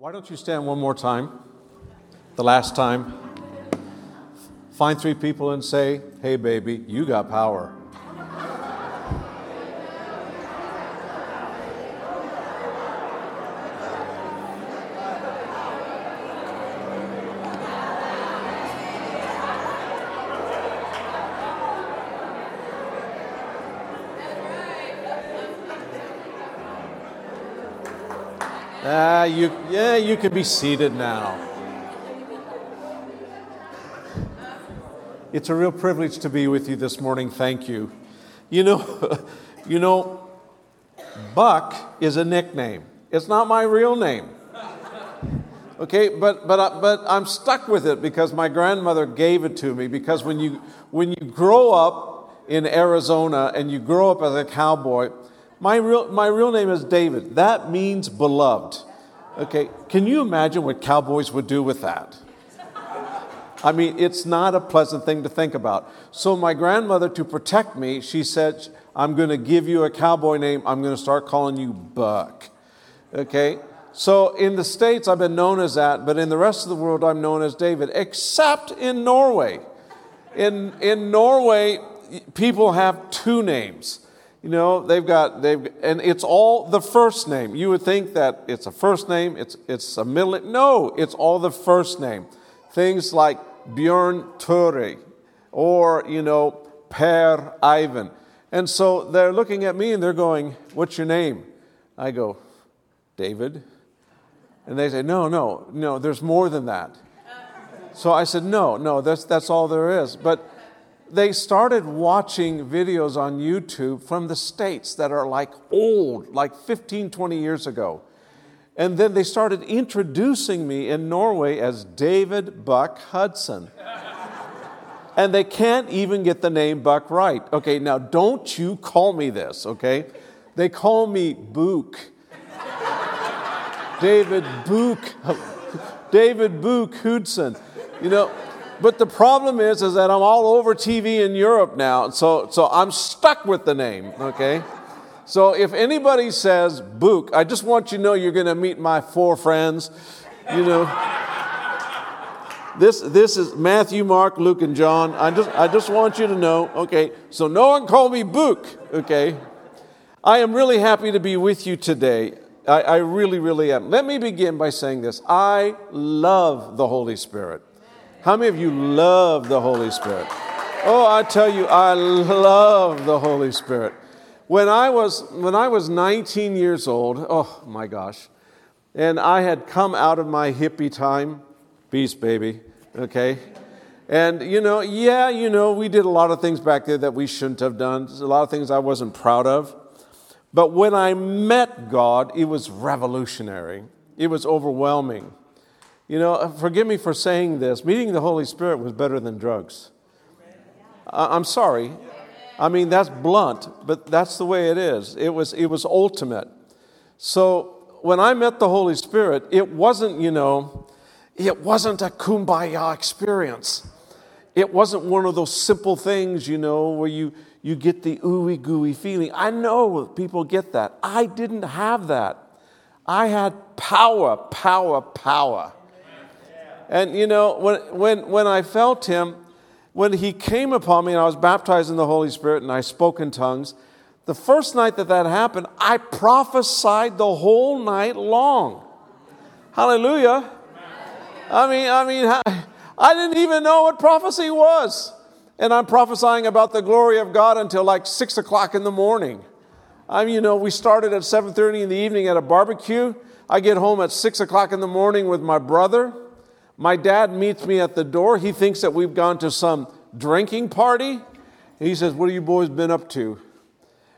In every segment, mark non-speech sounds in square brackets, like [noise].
Why don't you stand one more time? The last time. Find three people and say, Hey, baby, you got power. Ah, you, yeah, you can be seated now. It's a real privilege to be with you this morning. Thank you. You know, [laughs] you know, Buck is a nickname. It's not my real name. Okay, but but uh, but I'm stuck with it because my grandmother gave it to me. Because when you when you grow up in Arizona and you grow up as a cowboy, my real, my real name is David. That means beloved. Okay, can you imagine what cowboys would do with that? I mean, it's not a pleasant thing to think about. So, my grandmother, to protect me, she said, I'm going to give you a cowboy name. I'm going to start calling you Buck. Okay? So, in the States, I've been known as that, but in the rest of the world, I'm known as David, except in Norway. In, in Norway, people have two names. You know, they've got, they've, and it's all the first name. You would think that it's a first name, it's, it's a middle. No, it's all the first name. Things like Björn Ture or, you know, Per Ivan. And so they're looking at me and they're going, What's your name? I go, David. And they say, No, no, no, there's more than that. So I said, No, no, that's, that's all there is. But they started watching videos on YouTube from the States that are like old, like 15, 20 years ago. And then they started introducing me in Norway as David Buck Hudson. [laughs] and they can't even get the name Buck right. Okay, now don't you call me this, okay? They call me Book. [laughs] David Book. [laughs] David Book Hudson. You know, but the problem is, is that I'm all over TV in Europe now, so, so I'm stuck with the name, okay? So if anybody says Book, I just want you to know you're going to meet my four friends, you know. This, this is Matthew, Mark, Luke, and John. I just, I just want you to know, okay? So no one call me Book, okay? I am really happy to be with you today. I, I really, really am. Let me begin by saying this I love the Holy Spirit. How many of you love the Holy Spirit? Oh, I tell you, I love the Holy Spirit. When I was, when I was 19 years old, oh my gosh, and I had come out of my hippie time, beast baby, okay? And, you know, yeah, you know, we did a lot of things back there that we shouldn't have done. A lot of things I wasn't proud of. But when I met God, it was revolutionary, it was overwhelming. You know, uh, forgive me for saying this. Meeting the Holy Spirit was better than drugs. I'm sorry. I mean, that's blunt, but that's the way it is. It was, it was ultimate. So when I met the Holy Spirit, it wasn't, you know, it wasn't a kumbaya experience. It wasn't one of those simple things, you know, where you, you get the ooey gooey feeling. I know people get that. I didn't have that. I had power, power, power. And you know, when, when, when I felt him, when he came upon me and I was baptized in the Holy Spirit and I spoke in tongues, the first night that that happened, I prophesied the whole night long. Hallelujah. I mean, I mean, I didn't even know what prophecy was. And I'm prophesying about the glory of God until like six o'clock in the morning. I mean, you know, we started at 7:30 in the evening at a barbecue. I get home at six o'clock in the morning with my brother. My dad meets me at the door. He thinks that we've gone to some drinking party. He says, What have you boys been up to?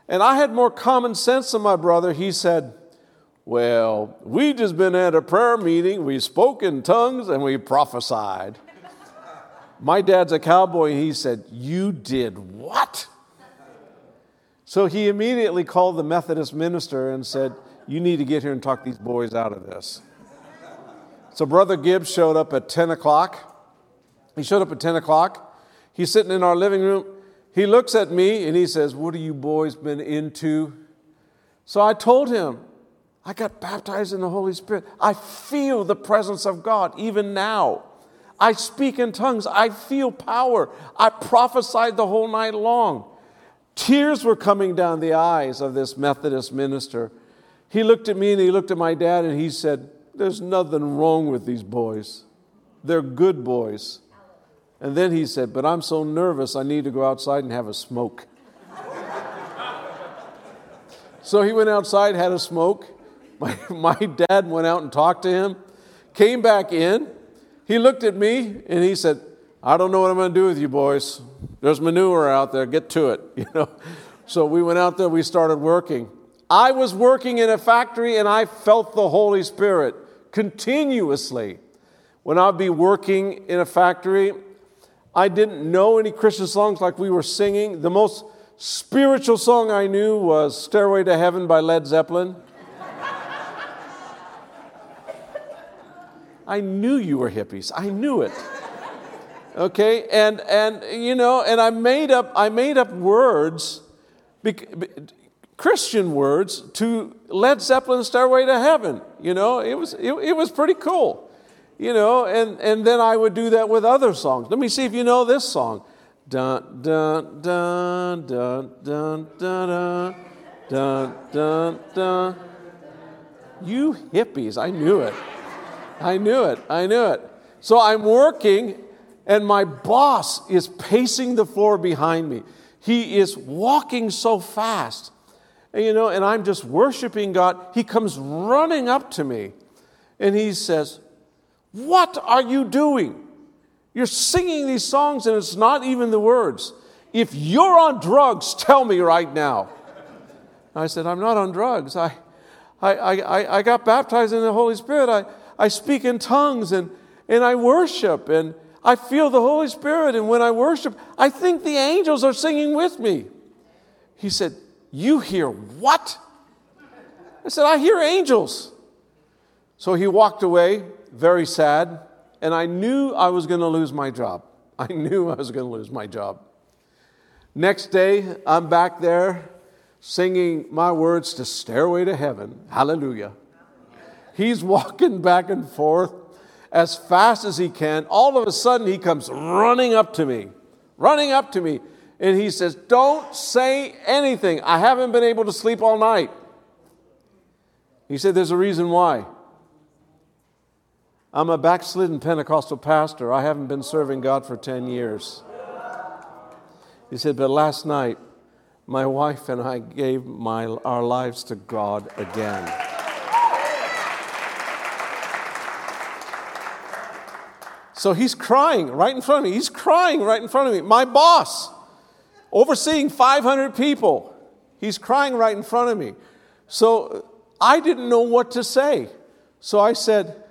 And I had more common sense than my brother. He said, Well, we just been at a prayer meeting. We spoke in tongues and we prophesied. my dad's a cowboy. And he said, You did what? So he immediately called the Methodist minister and said, You need to get here and talk these boys out of this. So Brother Gibbs showed up at 10 o'clock. He showed up at 10 o'clock. He's sitting in our living room. He looks at me and he says, What have you boys been into? So I told him, I got baptized in the Holy Spirit. I feel the presence of God even now. I speak in tongues. I feel power. I prophesied the whole night long. Tears were coming down the eyes of this Methodist minister. He looked at me and he looked at my dad and he said, There's nothing wrong with these boys. They're good boys. And then he said, But I'm so nervous, I need to go outside and have a smoke. [laughs] so he went outside, had a smoke. [laughs] My, my dad went out and talked to him, came back in. He looked at me and he said, I don't know what I'm going to do with you boys. There's manure out there. Get to it. [laughs] You know. So we went out there. We started working. I was working in a factory and I felt the Holy Spirit continuously. When I'd be working in a factory, I didn't know any Christian songs like we were singing. The most spiritual song I knew was Stairway to Heaven by Led Zeppelin. I knew you were hippies. I knew it. Okay, and and you know, and I made up I made up words, Christian words to Led Zeppelin "Stairway to Heaven." You know, it was it, it was pretty cool. You know, and and then I would do that with other songs. Let me see if you know this song. Dun dun dun dun dun dun dun dun dun. You hippies, I knew it. I knew it. I knew it. So I'm working, and my boss is pacing the floor behind me. He is walking so fast. And, you know, and I'm just worshiping God. He comes running up to me and he says, What are you doing? You're singing these songs and it's not even the words. If you're on drugs, tell me right now. I said, I'm not on drugs. I, I, I, I got baptized in the Holy Spirit. I, I speak in tongues and, and I worship and I feel the Holy Spirit. And when I worship, I think the angels are singing with me. He said, You hear what? I said, I hear angels. So he walked away, very sad, and I knew I was going to lose my job. I [laughs] knew I was going to lose my job. Next day, I'm back there singing my words to Stairway to Heaven. Hallelujah. He's walking back and forth as fast as he can. All of a sudden, he comes running up to me, running up to me, and he says, Don't say anything. I haven't been able to sleep all night. He said, There's a reason why. I'm a backslidden Pentecostal pastor. I haven't been serving God for 10 years. He said, But last night, my wife and I gave my, our lives to God again. So he's crying right in front of me. He's crying right in front of me. My boss, overseeing 500 people, he's crying right in front of me. So I didn't know what to say. So I said,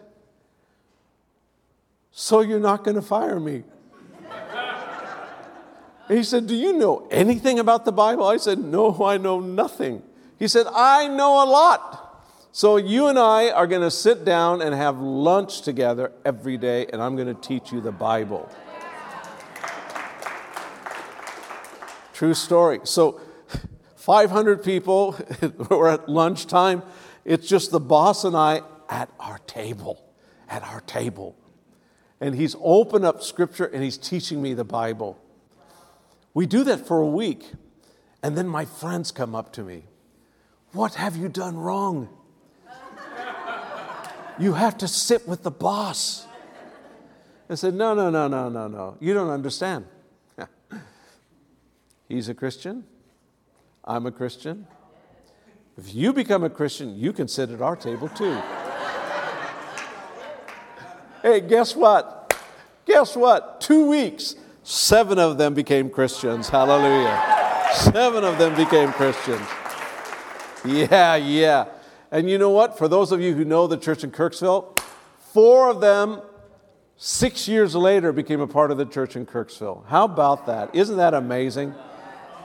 So you're not going to fire me? He said, Do you know anything about the Bible? I said, No, I know nothing. He said, I know a lot. So, you and I are going to sit down and have lunch together every day, and I'm going to teach you the Bible. True story. So, 500 people, [laughs] we're at lunchtime. It's just the boss and I at our table, at our table. And he's opened up scripture and he's teaching me the Bible. We do that for a week. And then my friends come up to me. What have you done wrong? You have to sit with the boss. I said, No, no, no, no, no, no. You don't understand. He's a Christian. I'm a Christian. If you become a Christian, you can sit at our table too. hey, guess what? Guess what? Two weeks, seven of them became Christians. Hallelujah. Seven of them became Christians. Yeah, yeah. And you know what? For those of you who know the church in Kirksville, four of them, six years later, became a part of the church in Kirksville. How about that? Isn't that amazing?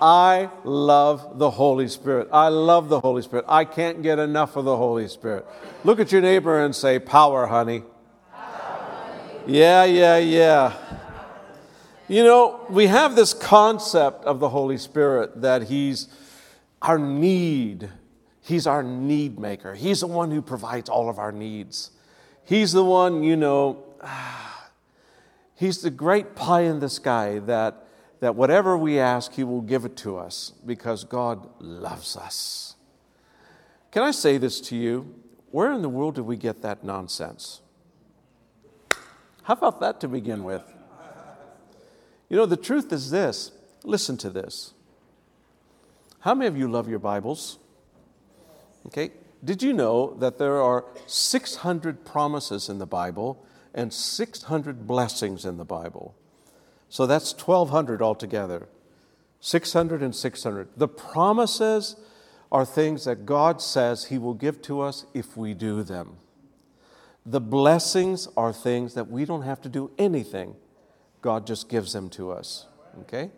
I love the Holy Spirit. I love the Holy Spirit. I can't get enough of the Holy Spirit. Look at your neighbor and say, Power, honey. Yeah, yeah, yeah. You know, we have this concept of the Holy Spirit that He's our need He's our need maker. He's the one who provides all of our needs. He's the one, you know, [sighs] He's the great pie in the sky that, that whatever we ask, He will give it to us because God loves us. Can I say this to you? Where in the world did we get that nonsense? How about that to begin with? You know, the truth is this listen to this. How many of you love your Bibles? Okay. Did you know that there are 600 promises in the Bible and 600 blessings in the Bible? So that's 1,200 altogether. 600 and 600. The promises are things that God says He will give to us if we do them. The blessings are things that we don't have to do anything, God just gives them to us. Okay?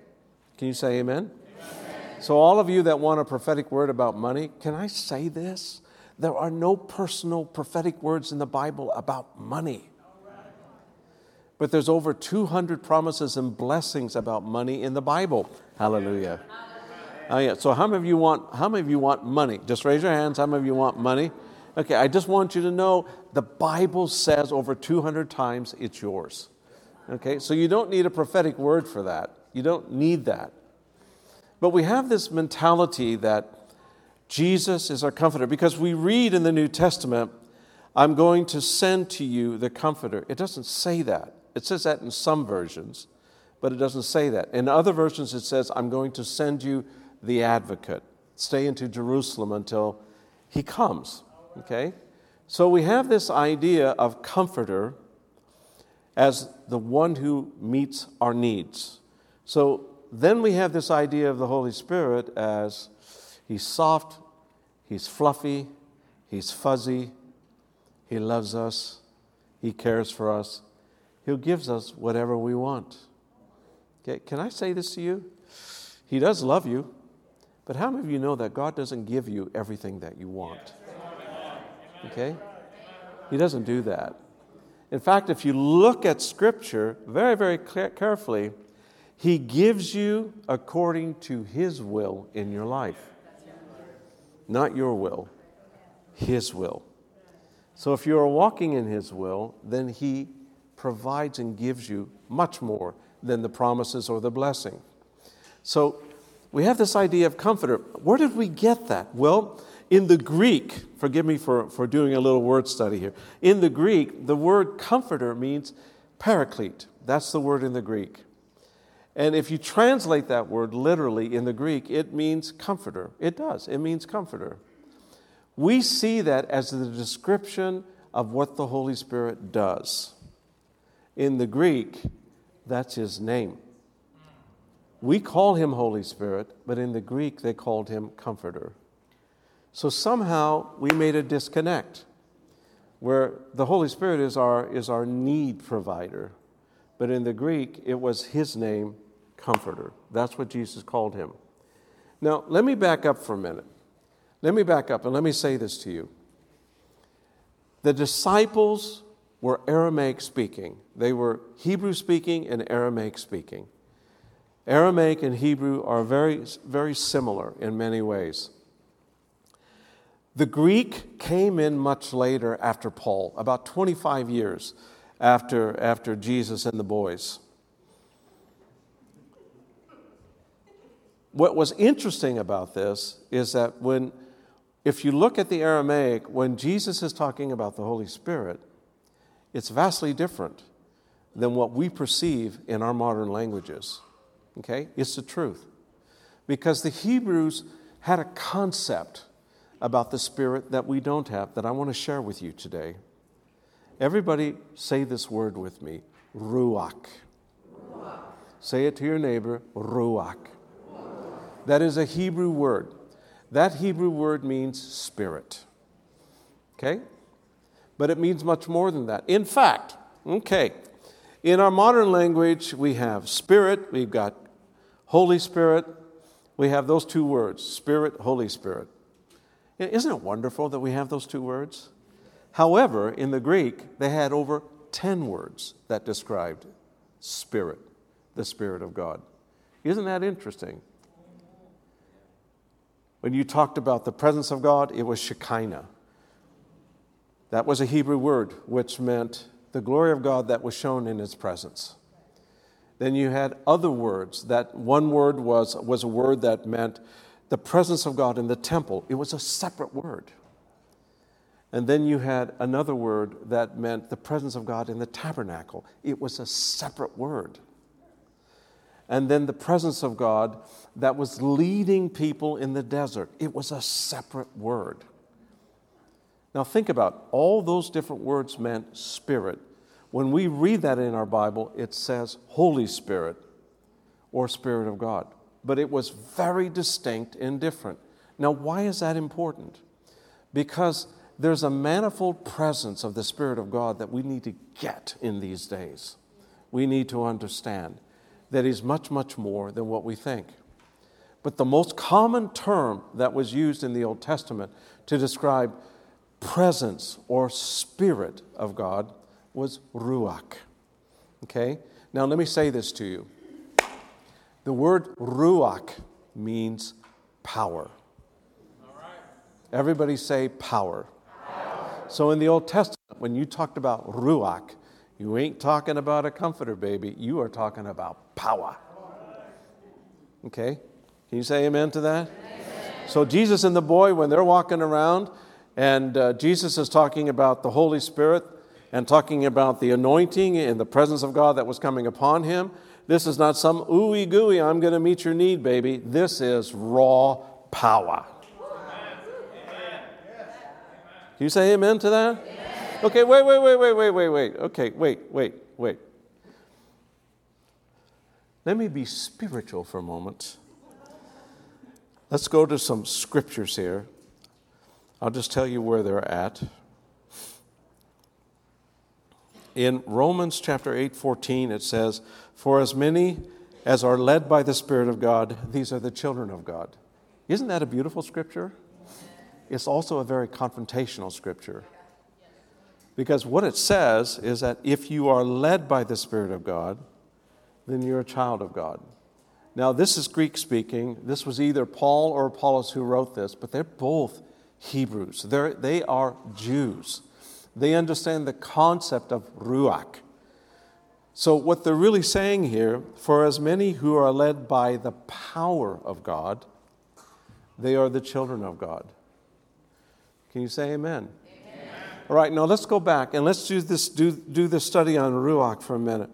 Can you say amen? amen? So, all of you that want a prophetic word about money, can I say this? There are no personal prophetic words in the Bible about money. But there's over 200 promises and blessings about money in the Bible. Hallelujah. Oh, yeah. So how many of you want how many of you want money? Just raise your hands. How many of you want money? Okay, I just want you to know the Bible says over 200 times it's yours. Okay, so you don't need a prophetic word for that. You don't need that. But we have this mentality that Jesus is our comforter because we read in the New Testament, I'm going to send to you the comforter. It doesn't say that. It says that in some versions, but it doesn't say that. In other versions, it says, I'm going to send you the advocate. Stay into Jerusalem until he comes. Okay? So we have this idea of comforter as the one who meets our needs. So then we have this idea of the Holy Spirit as he's soft, he's fluffy, he's fuzzy, he loves us, he cares for us, he gives us whatever we want. Okay, can I say this to you? He does love you, but how many of you know that God doesn't give you everything that you want? Okay? He doesn't do that. In fact, if you look at Scripture very, very carefully, He gives you according to His will in your life. Not your will, His will. So if you are walking in His will, then He provides and gives you much more than the promises or the blessing. So we have this idea of comforter. Where did we get that? Well, in the Greek, forgive me for, for doing a little word study here. In the Greek, the word comforter means paraclete. That's the word in the Greek. And if you translate that word literally in the Greek, it means comforter. It does, it means comforter. We see that as the description of what the Holy Spirit does. In the Greek, that's his name. We call him Holy Spirit, but in the Greek, they called him Comforter. So somehow we made a disconnect where the Holy Spirit is our, is our need provider. But in the Greek, it was his name, Comforter. That's what Jesus called him. Now, let me back up for a minute. Let me back up and let me say this to you. The disciples were Aramaic speaking, they were Hebrew speaking and Aramaic speaking. Aramaic and Hebrew are very, very similar in many ways. The Greek came in much later after Paul, about 25 years after, after Jesus and the boys. What was interesting about this is that when, if you look at the Aramaic, when Jesus is talking about the Holy Spirit, it's vastly different than what we perceive in our modern languages. Okay? It's the truth. Because the Hebrews had a concept about the Spirit that we don't have that I want to share with you today. Everybody say this word with me Ruach. ruach. Say it to your neighbor Ruach. ruach. That is a Hebrew word. That Hebrew word means spirit. Okay? But it means much more than that. In fact, okay, in our modern language, we have spirit, we've got Holy Spirit, we have those two words Spirit, Holy Spirit. Isn't it wonderful that we have those two words? However, in the Greek, they had over 10 words that described Spirit, the Spirit of God. Isn't that interesting? When you talked about the presence of God, it was Shekinah. That was a Hebrew word which meant the glory of God that was shown in his presence. Then you had other words. That one word was, was a word that meant the presence of God in the temple. It was a separate word. And then you had another word that meant the presence of God in the tabernacle. It was a separate word. And then the presence of God that was leading people in the desert. It was a separate word. Now, think about all those different words meant spirit. When we read that in our Bible, it says Holy Spirit or Spirit of God. But it was very distinct and different. Now, why is that important? Because there's a manifold presence of the Spirit of God that we need to get in these days. We need to understand that He's much, much more than what we think. But the most common term that was used in the Old Testament to describe presence or spirit of God was ruach. Okay? Now let me say this to you. The word ruach means power. Everybody say power. power. So in the Old Testament, when you talked about ruach, you ain't talking about a comforter, baby. You are talking about power. Okay? Can you say amen to that? Amen. So Jesus and the boy, when they're walking around, and uh, Jesus is talking about the Holy Spirit and talking about the anointing and the presence of God that was coming upon him. This is not some ooey gooey, I'm going to meet your need, baby. This is raw power. Can you say amen to that? Okay, wait, wait, wait, wait, wait, wait, wait. Okay, wait, wait, wait. Let me be spiritual for a moment. Let's go to some scriptures here. I'll just tell you where they're at. In Romans chapter 8, 14, it says, For as many as are led by the Spirit of God, these are the children of God. Isn't that a beautiful scripture? It's also a very confrontational scripture. Because what it says is that if you are led by the Spirit of God, then you're a child of God. Now, this is Greek speaking. This was either Paul or Apollos who wrote this, but they're both Hebrews. They're, they are Jews. They understand the concept of Ruach. So, what they're really saying here, for as many who are led by the power of God, they are the children of God. Can you say amen? amen? All right, now let's go back and let's do this, do, do this study on Ruach for a minute.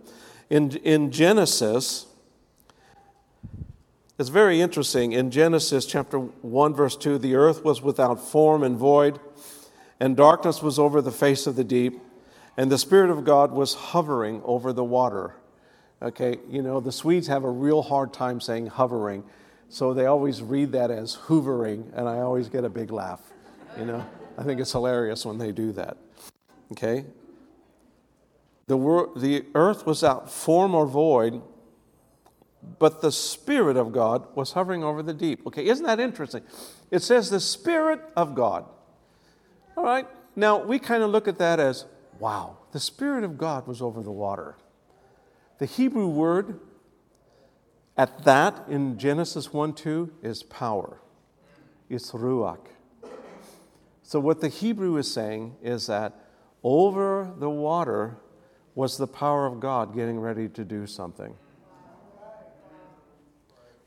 In, in Genesis, it's very interesting. In Genesis chapter 1, verse 2, the earth was without form and void, and darkness was over the face of the deep, and the Spirit of God was hovering over the water. Okay, you know, the Swedes have a real hard time saying hovering, so they always read that as hoovering, and I always get a big laugh. You know, I think it's hilarious when they do that. Okay? The, wor- the earth was out form or void, but the Spirit of God was hovering over the deep. Okay, isn't that interesting? It says the Spirit of God. All right, now we kind of look at that as wow, the Spirit of God was over the water. The Hebrew word at that in Genesis 1 2 is power, it's ruach. So, what the Hebrew is saying is that over the water was the power of God getting ready to do something.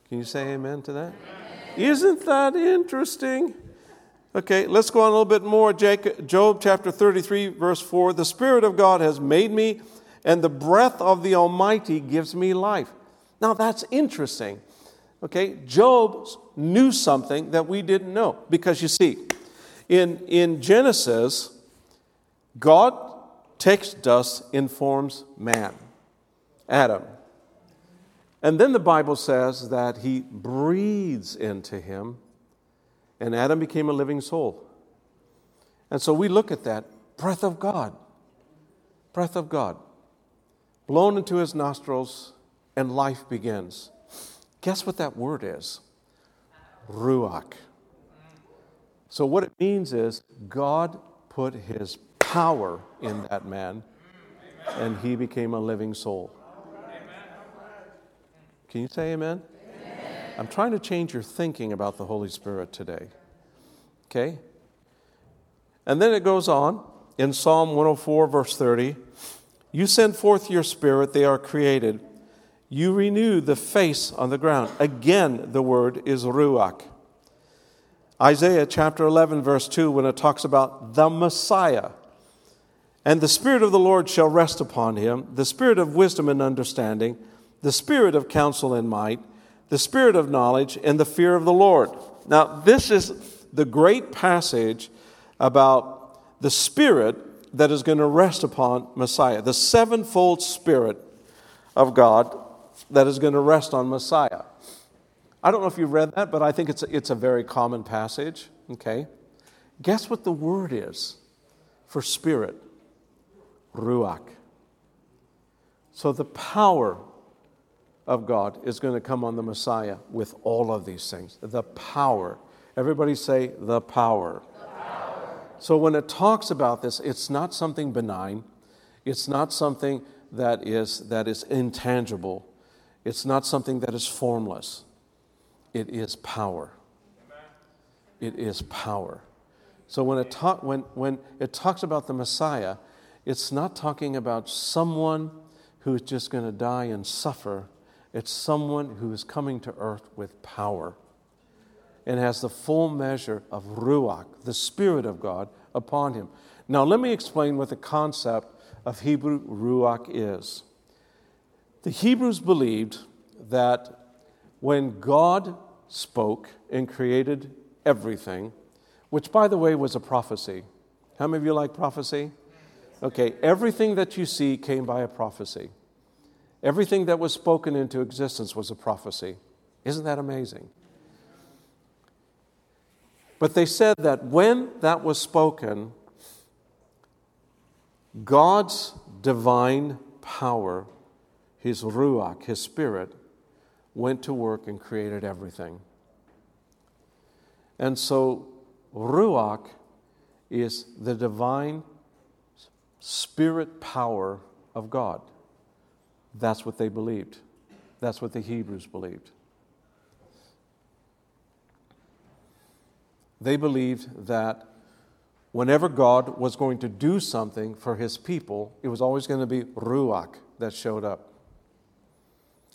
Can you say amen to that? Isn't that interesting? Okay, let's go on a little bit more. Job chapter 33, verse 4 The Spirit of God has made me, and the breath of the Almighty gives me life. Now that's interesting. Okay, Job knew something that we didn't know. Because you see, in, in Genesis, God takes dust, informs man, Adam. And then the Bible says that he breathes into him, and Adam became a living soul. And so we look at that breath of God, breath of God, blown into his nostrils, and life begins. Guess what that word is? Ruach. So, what it means is God put his power in that man, and he became a living soul. Can you say amen? amen? I'm trying to change your thinking about the Holy Spirit today. Okay? And then it goes on in Psalm 104, verse 30 You send forth your spirit, they are created. You renew the face on the ground. Again, the word is ruach. Isaiah chapter 11, verse 2, when it talks about the Messiah. And the Spirit of the Lord shall rest upon him the Spirit of wisdom and understanding, the Spirit of counsel and might, the Spirit of knowledge, and the fear of the Lord. Now, this is the great passage about the Spirit that is going to rest upon Messiah, the sevenfold Spirit of God that is going to rest on Messiah. I don't know if you've read that, but I think it's a, it's a very common passage. Okay? Guess what the word is for spirit? Ruach. So the power of God is going to come on the Messiah with all of these things. The power. Everybody say, the power. the power. So when it talks about this, it's not something benign, it's not something that is, that is intangible, it's not something that is formless. It is power. It is power. So when it, talk, when, when it talks about the Messiah, it's not talking about someone who is just going to die and suffer. It's someone who is coming to earth with power and has the full measure of Ruach, the Spirit of God, upon him. Now, let me explain what the concept of Hebrew Ruach is. The Hebrews believed that when God spoke and created everything, which, by the way, was a prophecy. How many of you like prophecy? Okay, everything that you see came by a prophecy. Everything that was spoken into existence was a prophecy. Isn't that amazing? But they said that when that was spoken, God's divine power, His Ruach, His Spirit, went to work and created everything. And so, Ruach is the divine spirit power of God. That's what they believed. That's what the Hebrews believed. They believed that whenever God was going to do something for his people, it was always going to be Ruach that showed up.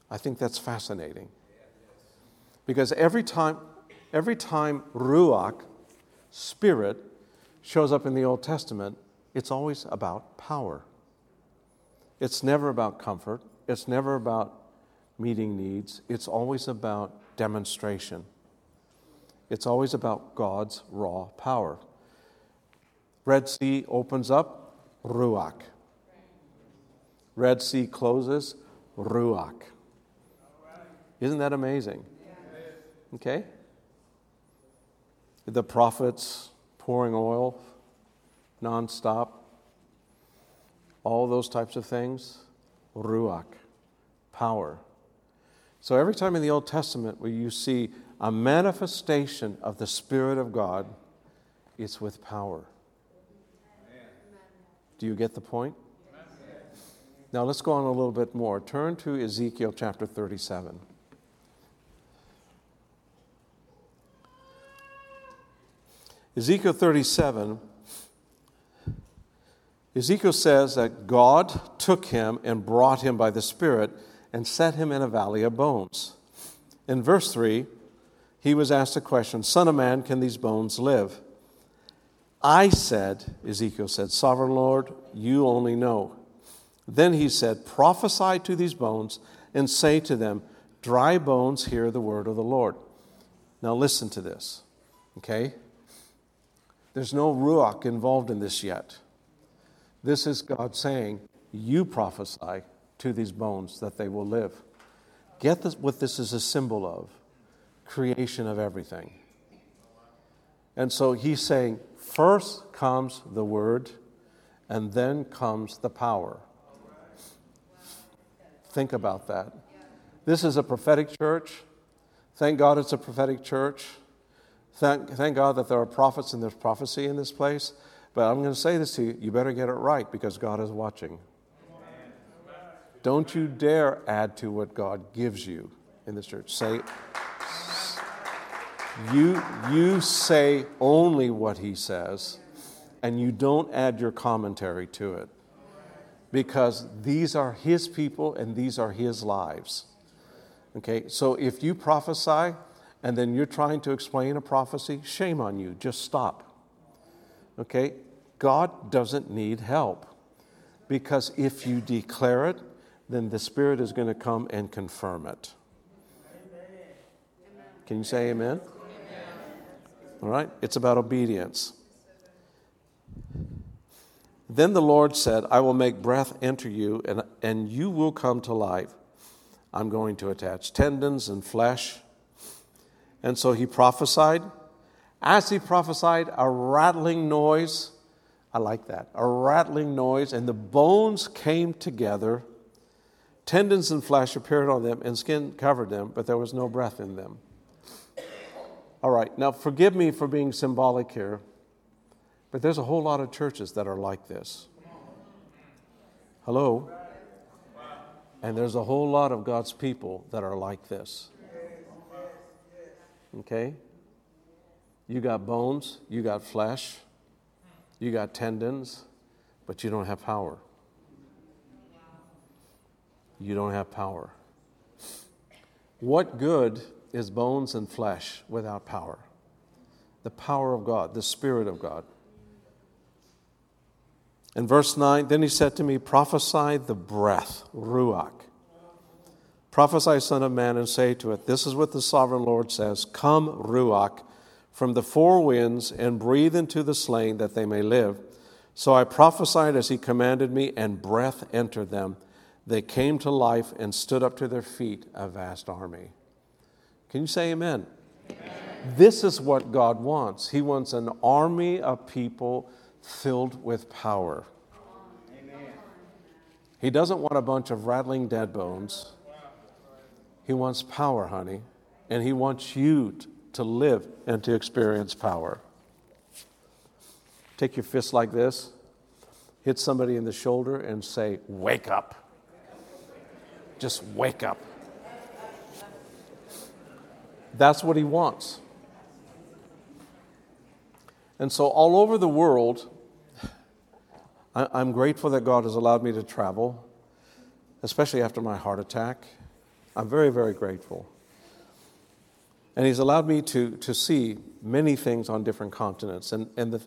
I think that's fascinating. Because every time, every time Ruach, spirit, shows up in the Old Testament, it's always about power. It's never about comfort. It's never about meeting needs. It's always about demonstration. It's always about God's raw power. Red Sea opens up, Ruach. Red Sea closes, Ruach. Isn't that amazing? Okay? The prophets pouring oil nonstop, all those types of things. Ruach, power. So every time in the Old Testament where you see a manifestation of the Spirit of God, it's with power. Do you get the point? Now let's go on a little bit more. Turn to Ezekiel chapter 37. Ezekiel 37, Ezekiel says that God took him and brought him by the Spirit and set him in a valley of bones. In verse 3, he was asked a question Son of man, can these bones live? I said, Ezekiel said, Sovereign Lord, you only know. Then he said, Prophesy to these bones and say to them, Dry bones, hear the word of the Lord. Now listen to this, okay? There's no Ruach involved in this yet. This is God saying, You prophesy to these bones that they will live. Get this, what this is a symbol of creation of everything. And so he's saying, First comes the word, and then comes the power. Think about that. This is a prophetic church. Thank God it's a prophetic church. Thank, thank God that there are prophets and there's prophecy in this place. But I'm going to say this to you you better get it right because God is watching. Don't you dare add to what God gives you in this church. Say, You, you say only what he says, and you don't add your commentary to it. Because these are his people and these are his lives. Okay, so if you prophesy and then you're trying to explain a prophecy, shame on you. Just stop. Okay, God doesn't need help. Because if you declare it, then the Spirit is going to come and confirm it. Can you say amen? All right? It's about obedience. Then the Lord said, I will make breath enter you, and, and you will come to life. I'm going to attach tendons and flesh. And so he prophesied. As he prophesied, a rattling noise, I like that, a rattling noise, and the bones came together. Tendons and flesh appeared on them, and skin covered them, but there was no breath in them. All right, now forgive me for being symbolic here, but there's a whole lot of churches that are like this. Hello? And there's a whole lot of God's people that are like this. Okay? You got bones, you got flesh, you got tendons, but you don't have power. You don't have power. What good is bones and flesh without power. The power of God, the Spirit of God. In verse 9, then he said to me, Prophesy the breath, Ruach. Prophesy, Son of Man, and say to it, This is what the sovereign Lord says Come, Ruach, from the four winds, and breathe into the slain that they may live. So I prophesied as he commanded me, and breath entered them. They came to life and stood up to their feet, a vast army. Can you say amen? amen? This is what God wants. He wants an army of people filled with power. Amen. He doesn't want a bunch of rattling dead bones. He wants power, honey. And He wants you to live and to experience power. Take your fist like this, hit somebody in the shoulder, and say, Wake up. Just wake up. That's what he wants. And so, all over the world, I'm grateful that God has allowed me to travel, especially after my heart attack. I'm very, very grateful. And He's allowed me to, to see many things on different continents. And, and the,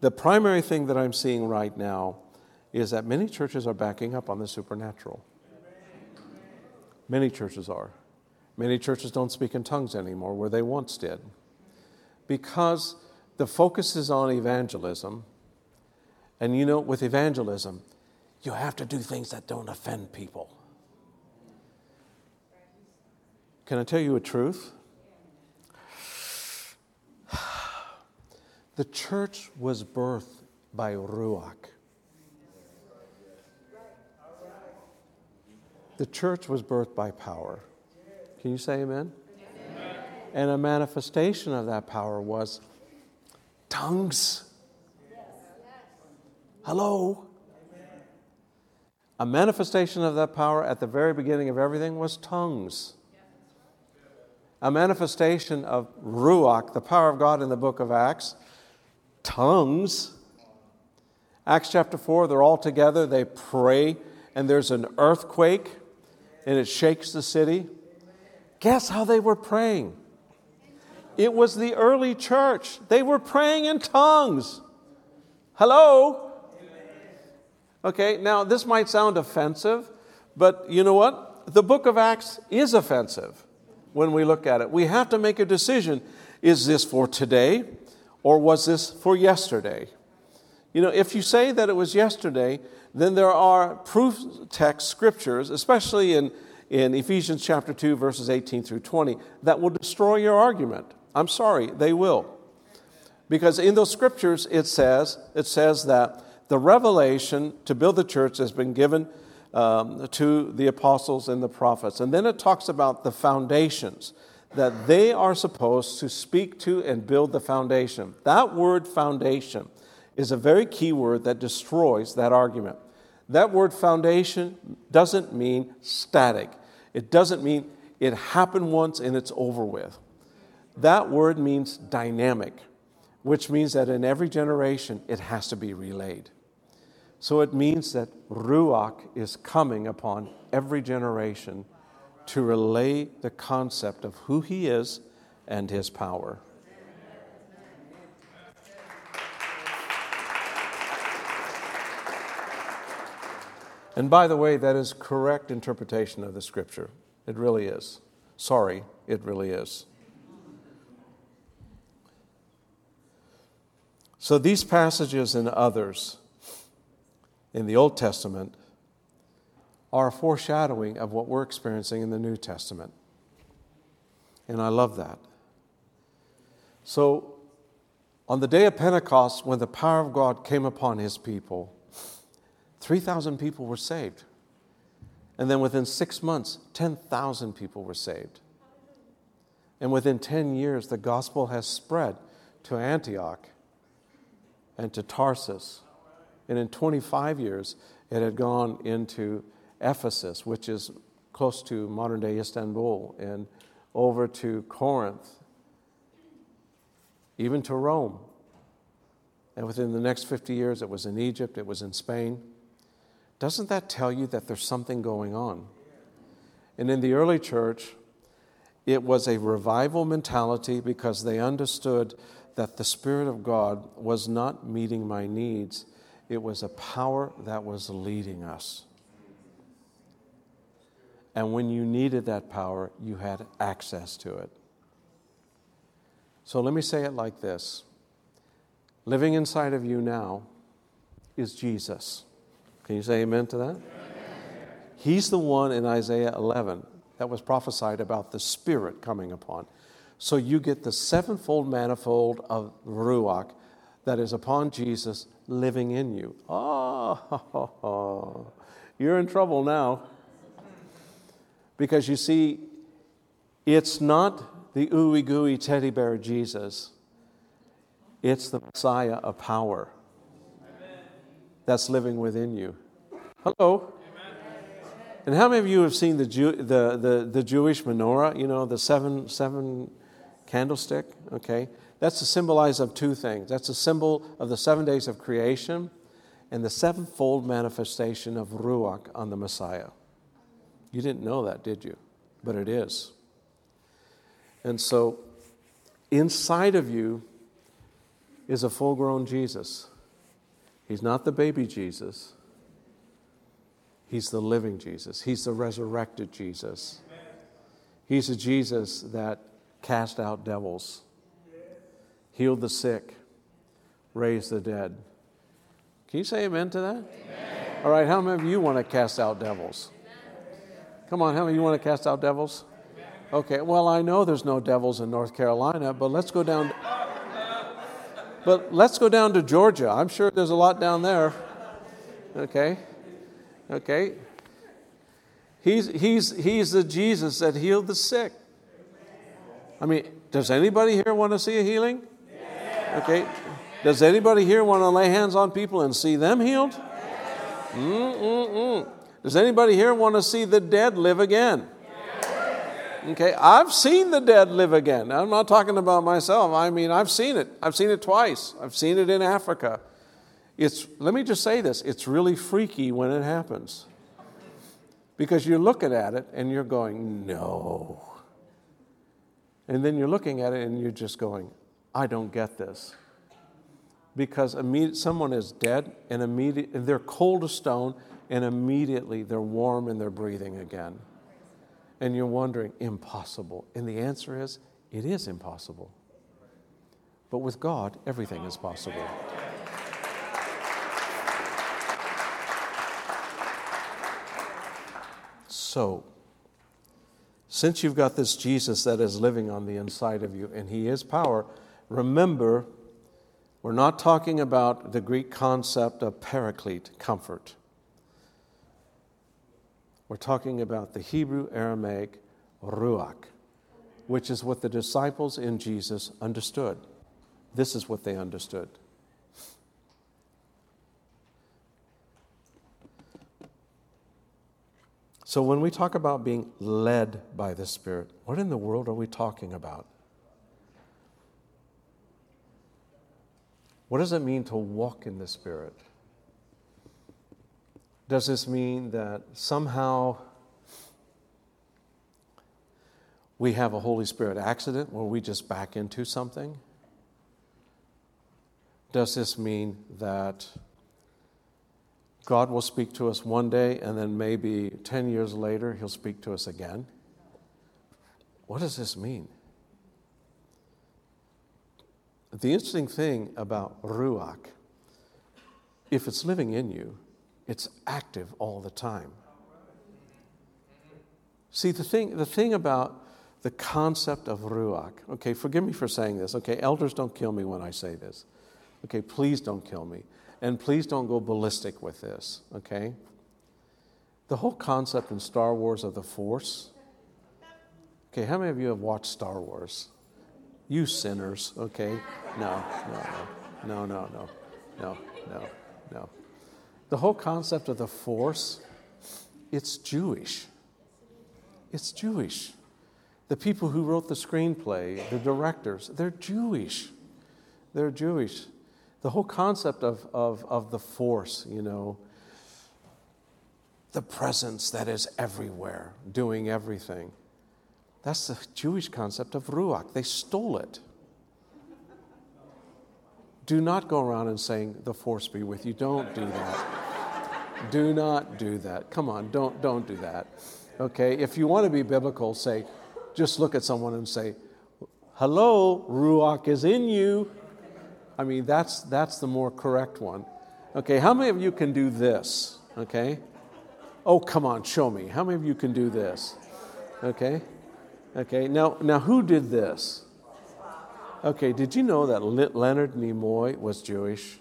the primary thing that I'm seeing right now is that many churches are backing up on the supernatural. Many churches are. Many churches don't speak in tongues anymore where they once did because the focus is on evangelism. And you know, with evangelism, you have to do things that don't offend people. Can I tell you a truth? [sighs] The church was birthed by Ruach. The church was birthed by power. Can you say amen? amen? And a manifestation of that power was tongues. Hello? A manifestation of that power at the very beginning of everything was tongues. A manifestation of Ruach, the power of God in the book of Acts, tongues. Acts chapter 4, they're all together, they pray, and there's an earthquake, and it shakes the city. Guess how they were praying? It was the early church. They were praying in tongues. Hello? Okay, now this might sound offensive, but you know what? The book of Acts is offensive when we look at it. We have to make a decision is this for today or was this for yesterday? You know, if you say that it was yesterday, then there are proof text scriptures, especially in in Ephesians chapter 2, verses 18 through 20, that will destroy your argument. I'm sorry, they will. Because in those scriptures, it says, it says that the revelation to build the church has been given um, to the apostles and the prophets. And then it talks about the foundations, that they are supposed to speak to and build the foundation. That word foundation is a very key word that destroys that argument. That word foundation doesn't mean static, it doesn't mean it happened once and it's over with. That word means dynamic, which means that in every generation it has to be relayed. So it means that Ruach is coming upon every generation to relay the concept of who He is and His power. And by the way, that is correct interpretation of the scripture. It really is. Sorry, it really is. So these passages and others in the Old Testament are a foreshadowing of what we're experiencing in the New Testament. And I love that. So, on the day of Pentecost, when the power of God came upon his people, 3,000 people were saved. And then within six months, 10,000 people were saved. And within 10 years, the gospel has spread to Antioch and to Tarsus. And in 25 years, it had gone into Ephesus, which is close to modern day Istanbul, and over to Corinth, even to Rome. And within the next 50 years, it was in Egypt, it was in Spain. Doesn't that tell you that there's something going on? And in the early church, it was a revival mentality because they understood that the Spirit of God was not meeting my needs, it was a power that was leading us. And when you needed that power, you had access to it. So let me say it like this Living inside of you now is Jesus. Can you say amen to that? Amen. He's the one in Isaiah 11 that was prophesied about the Spirit coming upon. So you get the sevenfold manifold of Ruach that is upon Jesus living in you. Oh, [laughs] you're in trouble now. Because you see, it's not the ooey gooey teddy bear Jesus, it's the Messiah of power that's living within you. Hello? And how many of you have seen the, Jew, the, the, the Jewish menorah, you know, the seven, seven candlestick? Okay. That's a symbolize of two things. That's a symbol of the seven days of creation and the sevenfold manifestation of Ruach on the Messiah. You didn't know that, did you? But it is. And so, inside of you is a full grown Jesus. He's not the baby Jesus, He's the living Jesus. He's the resurrected Jesus. He's a Jesus that cast out devils, healed the sick, raise the dead. Can you say amen to that? Amen. All right, how many of you want to cast out devils? Come on, how many of you want to cast out devils? Okay, well, I know there's no devils in North Carolina, but let's go down. But let's go down to Georgia. I'm sure there's a lot down there. Okay? Okay? He's, he's, he's the Jesus that healed the sick. I mean, does anybody here want to see a healing? Okay. Does anybody here want to lay hands on people and see them healed? Mm-mm-mm. Does anybody here want to see the dead live again? Okay, I've seen the dead live again. I'm not talking about myself. I mean, I've seen it. I've seen it twice. I've seen it in Africa. It's, let me just say this it's really freaky when it happens. Because you're looking at it and you're going, no. And then you're looking at it and you're just going, I don't get this. Because someone is dead and immediately they're cold as stone and immediately they're warm and they're breathing again and you're wondering, impossible. And the answer is, it is impossible. But with God, everything is possible. So, since you've got this Jesus that is living on the inside of you and he is power, remember, we're not talking about the Greek concept of paraclete, comfort. We're talking about the Hebrew Aramaic ruach, which is what the disciples in Jesus understood. This is what they understood. So, when we talk about being led by the Spirit, what in the world are we talking about? What does it mean to walk in the Spirit? Does this mean that somehow we have a Holy Spirit accident where we just back into something? Does this mean that God will speak to us one day and then maybe 10 years later he'll speak to us again? What does this mean? The interesting thing about Ruach, if it's living in you, it's active all the time. See, the thing, the thing about the concept of Ruach, okay, forgive me for saying this, okay, elders don't kill me when I say this. Okay, please don't kill me. And please don't go ballistic with this, okay? The whole concept in Star Wars of the Force. Okay, how many of you have watched Star Wars? You sinners, okay? No, no, no, no, no, no, no, no, no. The whole concept of the Force, it's Jewish. It's Jewish. The people who wrote the screenplay, the directors, they're Jewish. They're Jewish the whole concept of, of, of the force, you know, the presence that is everywhere, doing everything. That's the Jewish concept of Ruach. They stole it. Do not go around and saying, The force be with you. Don't do that. do not do that. Come on, don't, don't do that. Okay? If you want to be biblical, say, just look at someone and say, Hello, Ruach is in you. I mean, that's, that's the more correct one. Okay, how many of you can do this? Okay? Oh, come on, show me. How many of you can do this? Okay? Okay, now, now who did this? Okay, did you know that Leonard Nimoy was Jewish?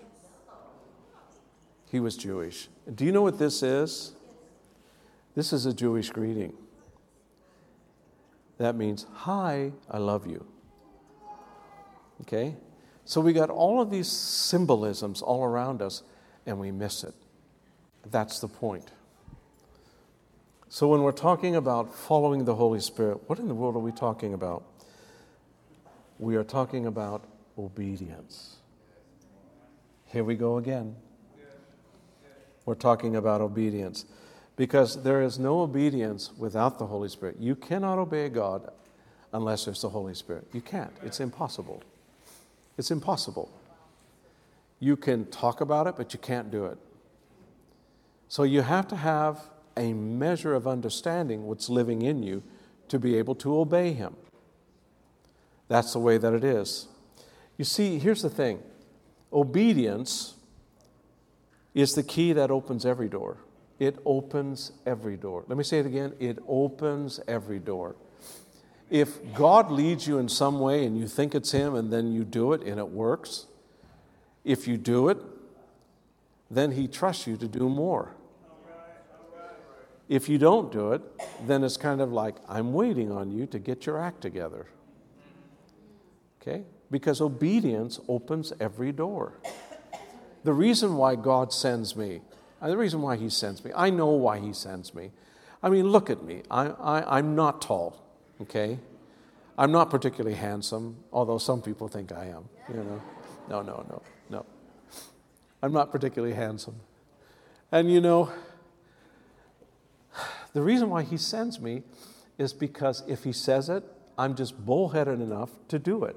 He was Jewish. Do you know what this is? This is a Jewish greeting. That means, Hi, I love you. Okay? So we got all of these symbolisms all around us, and we miss it. That's the point. So when we're talking about following the Holy Spirit, what in the world are we talking about? We are talking about obedience. Here we go again. We're talking about obedience. Because there is no obedience without the Holy Spirit. You cannot obey God unless there's the Holy Spirit. You can't, it's impossible. It's impossible. You can talk about it, but you can't do it. So you have to have a measure of understanding what's living in you to be able to obey Him. That's the way that it is. You see, here's the thing obedience is the key that opens every door. It opens every door. Let me say it again it opens every door. If God leads you in some way and you think it's Him and then you do it and it works, if you do it, then He trusts you to do more. If you don't do it, then it's kind of like, I'm waiting on you to get your act together. Okay? Because obedience opens every door. The reason why God sends me, uh, the reason why He sends me, I know why He sends me. I mean, look at me. I, I, I'm not tall okay? I'm not particularly handsome, although some people think I am, you know. No, no, no, no. I'm not particularly handsome. And you know, the reason why he sends me is because if he says it, I'm just bullheaded enough to do it.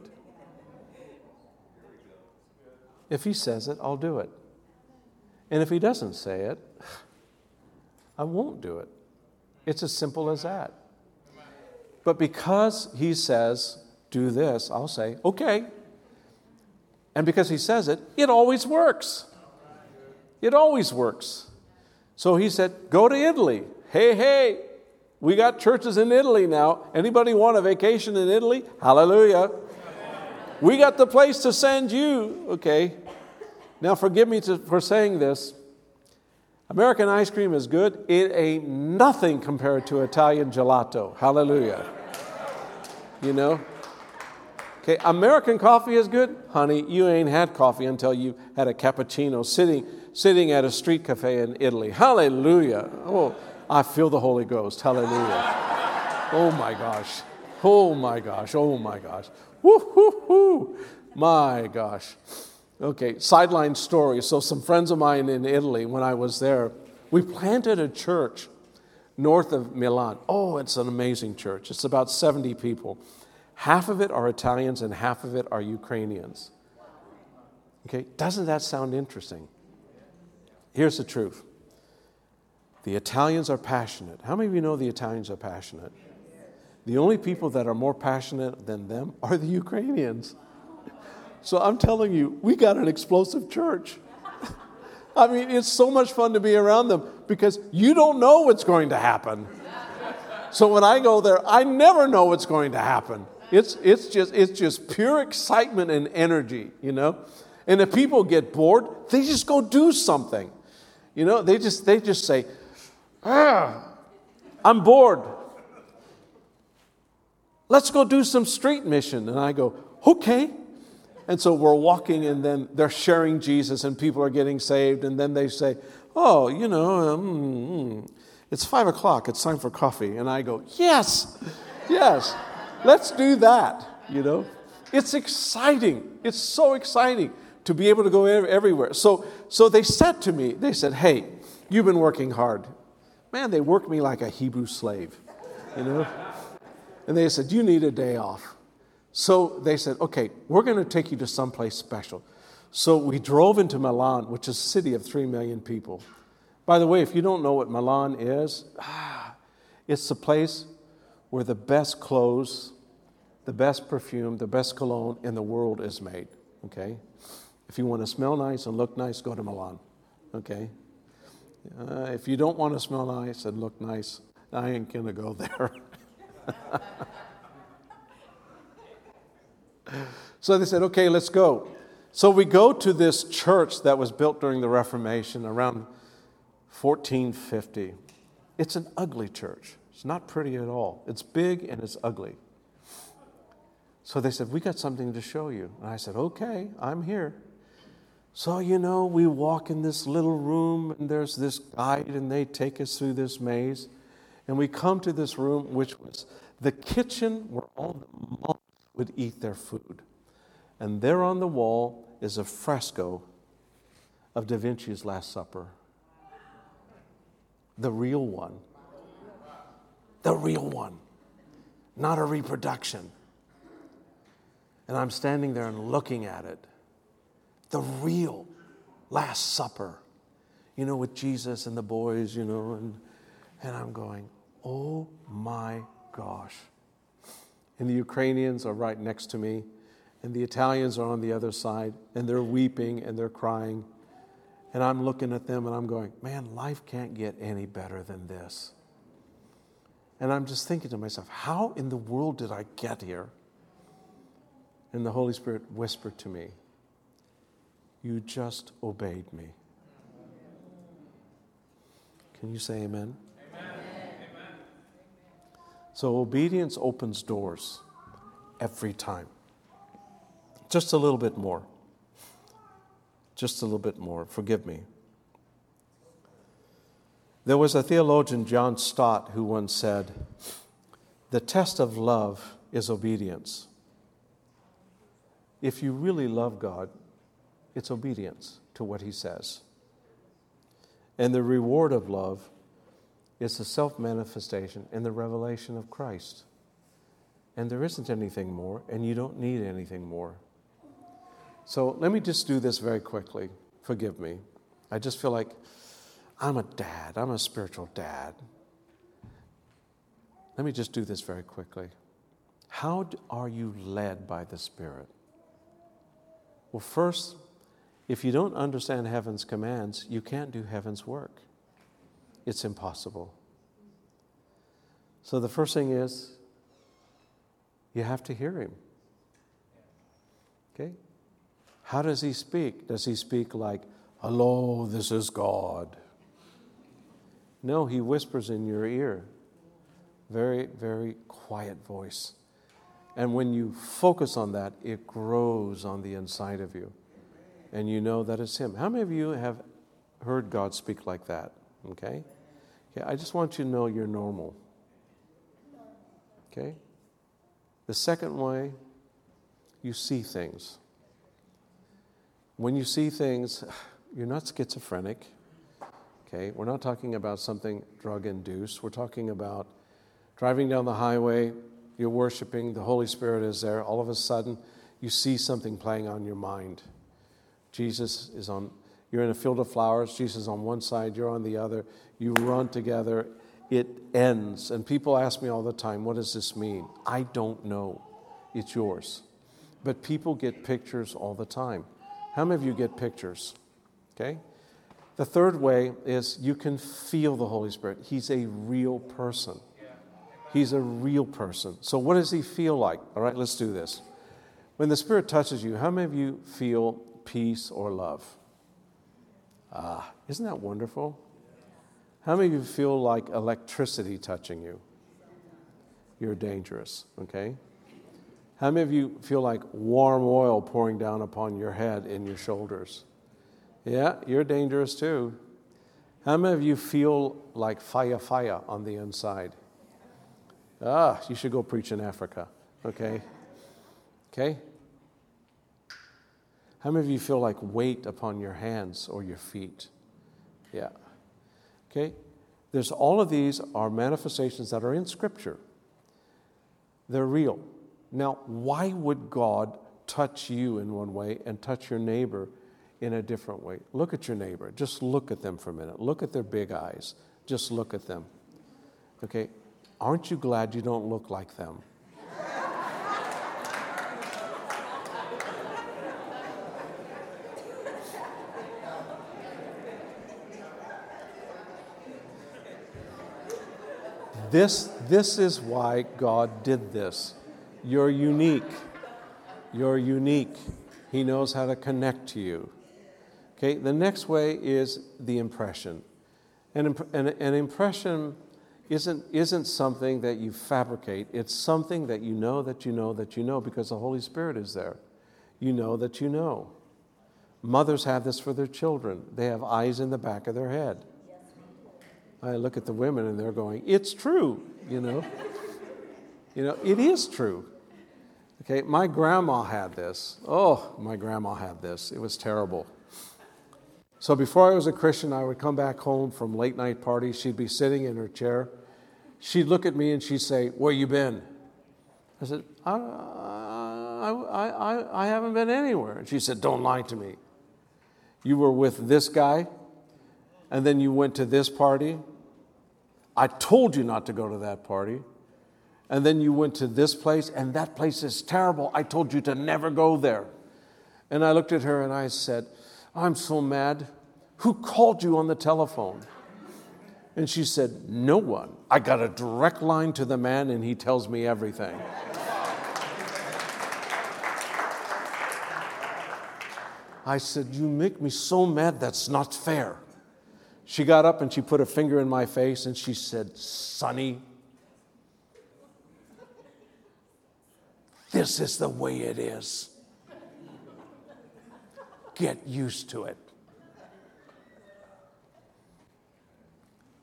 If he says it, I'll do it. And if he doesn't say it, I won't do it. It's as simple as that. But because he says, do this, I'll say, okay. And because he says it, it always works. It always works. So he said, go to Italy. Hey, hey, we got churches in Italy now. Anybody want a vacation in Italy? Hallelujah. We got the place to send you. Okay. Now, forgive me to, for saying this. American ice cream is good. It ain't nothing compared to Italian gelato. Hallelujah. You know? Okay, American coffee is good. Honey, you ain't had coffee until you had a cappuccino sitting, sitting at a street cafe in Italy. Hallelujah. Oh, I feel the Holy Ghost. Hallelujah. Oh my gosh. Oh my gosh. Oh my gosh. Woo hoo hoo. My gosh. Okay, sideline story. So, some friends of mine in Italy, when I was there, we planted a church north of Milan. Oh, it's an amazing church. It's about 70 people. Half of it are Italians and half of it are Ukrainians. Okay, doesn't that sound interesting? Here's the truth the Italians are passionate. How many of you know the Italians are passionate? The only people that are more passionate than them are the Ukrainians. So I'm telling you, we got an explosive church. [laughs] I mean, it's so much fun to be around them because you don't know what's going to happen. So when I go there, I never know what's going to happen. It's, it's, just, it's just pure excitement and energy, you know? And if people get bored, they just go do something. You know, they just, they just say, ah, I'm bored. Let's go do some street mission. And I go, okay. And so we're walking, and then they're sharing Jesus, and people are getting saved. And then they say, Oh, you know, um, it's five o'clock, it's time for coffee. And I go, Yes, yes, let's do that, you know. It's exciting. It's so exciting to be able to go everywhere. So, so they said to me, They said, Hey, you've been working hard. Man, they worked me like a Hebrew slave, you know. And they said, You need a day off. So they said, okay, we're going to take you to someplace special. So we drove into Milan, which is a city of 3 million people. By the way, if you don't know what Milan is, ah, it's the place where the best clothes, the best perfume, the best cologne in the world is made. Okay? If you want to smell nice and look nice, go to Milan. Okay? Uh, if you don't want to smell nice and look nice, I ain't going to go there. [laughs] So they said, okay, let's go. So we go to this church that was built during the Reformation around 1450. It's an ugly church. It's not pretty at all. It's big and it's ugly. So they said, We got something to show you. And I said, Okay, I'm here. So, you know, we walk in this little room and there's this guide and they take us through this maze. And we come to this room, which was the kitchen where all the monks would eat their food. And there on the wall is a fresco of Da Vinci's Last Supper. The real one. The real one, not a reproduction. And I'm standing there and looking at it. The real Last Supper, you know, with Jesus and the boys, you know, and, and I'm going, oh my gosh. And the Ukrainians are right next to me and the Italians are on the other side, and they're weeping and they're crying. And I'm looking at them and I'm going, man, life can't get any better than this. And I'm just thinking to myself, how in the world did I get here? And the Holy Spirit whispered to me, You just obeyed me. Can you say amen? amen? So obedience opens doors every time. Just a little bit more. Just a little bit more. Forgive me. There was a theologian, John Stott, who once said, The test of love is obedience. If you really love God, it's obedience to what He says. And the reward of love is the self manifestation and the revelation of Christ. And there isn't anything more, and you don't need anything more. So let me just do this very quickly. Forgive me. I just feel like I'm a dad, I'm a spiritual dad. Let me just do this very quickly. How are you led by the Spirit? Well, first, if you don't understand heaven's commands, you can't do heaven's work. It's impossible. So the first thing is you have to hear him. Okay? How does he speak? Does he speak like, Hello, this is God? No, he whispers in your ear. Very, very quiet voice. And when you focus on that, it grows on the inside of you. And you know that it's him. How many of you have heard God speak like that? Okay? Okay, I just want you to know you're normal. Okay? The second way, you see things. when you see things, [sighs] you're not schizophrenic. Okay, we're not talking about something drug induced. We're talking about driving down the highway, you're worshiping, the Holy Spirit is there. All of a sudden, you see something playing on your mind. Jesus is on, you're in a field of flowers, Jesus is on one side, you're on the other. You run together, it ends. And people ask me all the time, what does this mean? I don't know. It's yours. But people get pictures all the time. How many of you get pictures? Okay? The third way is you can feel the Holy Spirit. He's a real person. He's a real person. So, what does he feel like? All right, let's do this. When the Spirit touches you, how many of you feel peace or love? Ah, isn't that wonderful? How many of you feel like electricity touching you? You're dangerous, okay? How many of you feel like warm oil pouring down upon your head and your shoulders? Yeah, you're dangerous too. How many of you feel like fire, fire on the inside? Ah, you should go preach in Africa, okay? Okay? How many of you feel like weight upon your hands or your feet? Yeah. Okay? There's all of these are manifestations that are in Scripture. They're real. Now, why would God touch you in one way and touch your neighbor in a different way? Look at your neighbor. Just look at them for a minute. Look at their big eyes. Just look at them. Okay? Aren't you glad you don't look like them? This, this is why God did this. You're unique. You're unique. He knows how to connect to you. Okay, the next way is the impression. An, imp- an, an impression isn't, isn't something that you fabricate, it's something that you know that you know that you know because the Holy Spirit is there. You know that you know. Mothers have this for their children, they have eyes in the back of their head. I look at the women and they're going, It's true, you know. you know, it is true. Okay, my grandma had this. Oh, my grandma had this. It was terrible. So before I was a Christian, I would come back home from late night parties. She'd be sitting in her chair. She'd look at me and she'd say, Where you been? I said, I, I, I, I haven't been anywhere. And she said, Don't lie to me. You were with this guy, and then you went to this party. I told you not to go to that party. And then you went to this place, and that place is terrible. I told you to never go there. And I looked at her and I said, I'm so mad. Who called you on the telephone? And she said, No one. I got a direct line to the man, and he tells me everything. I said, You make me so mad, that's not fair. She got up and she put a finger in my face and she said, Sonny, this is the way it is. Get used to it.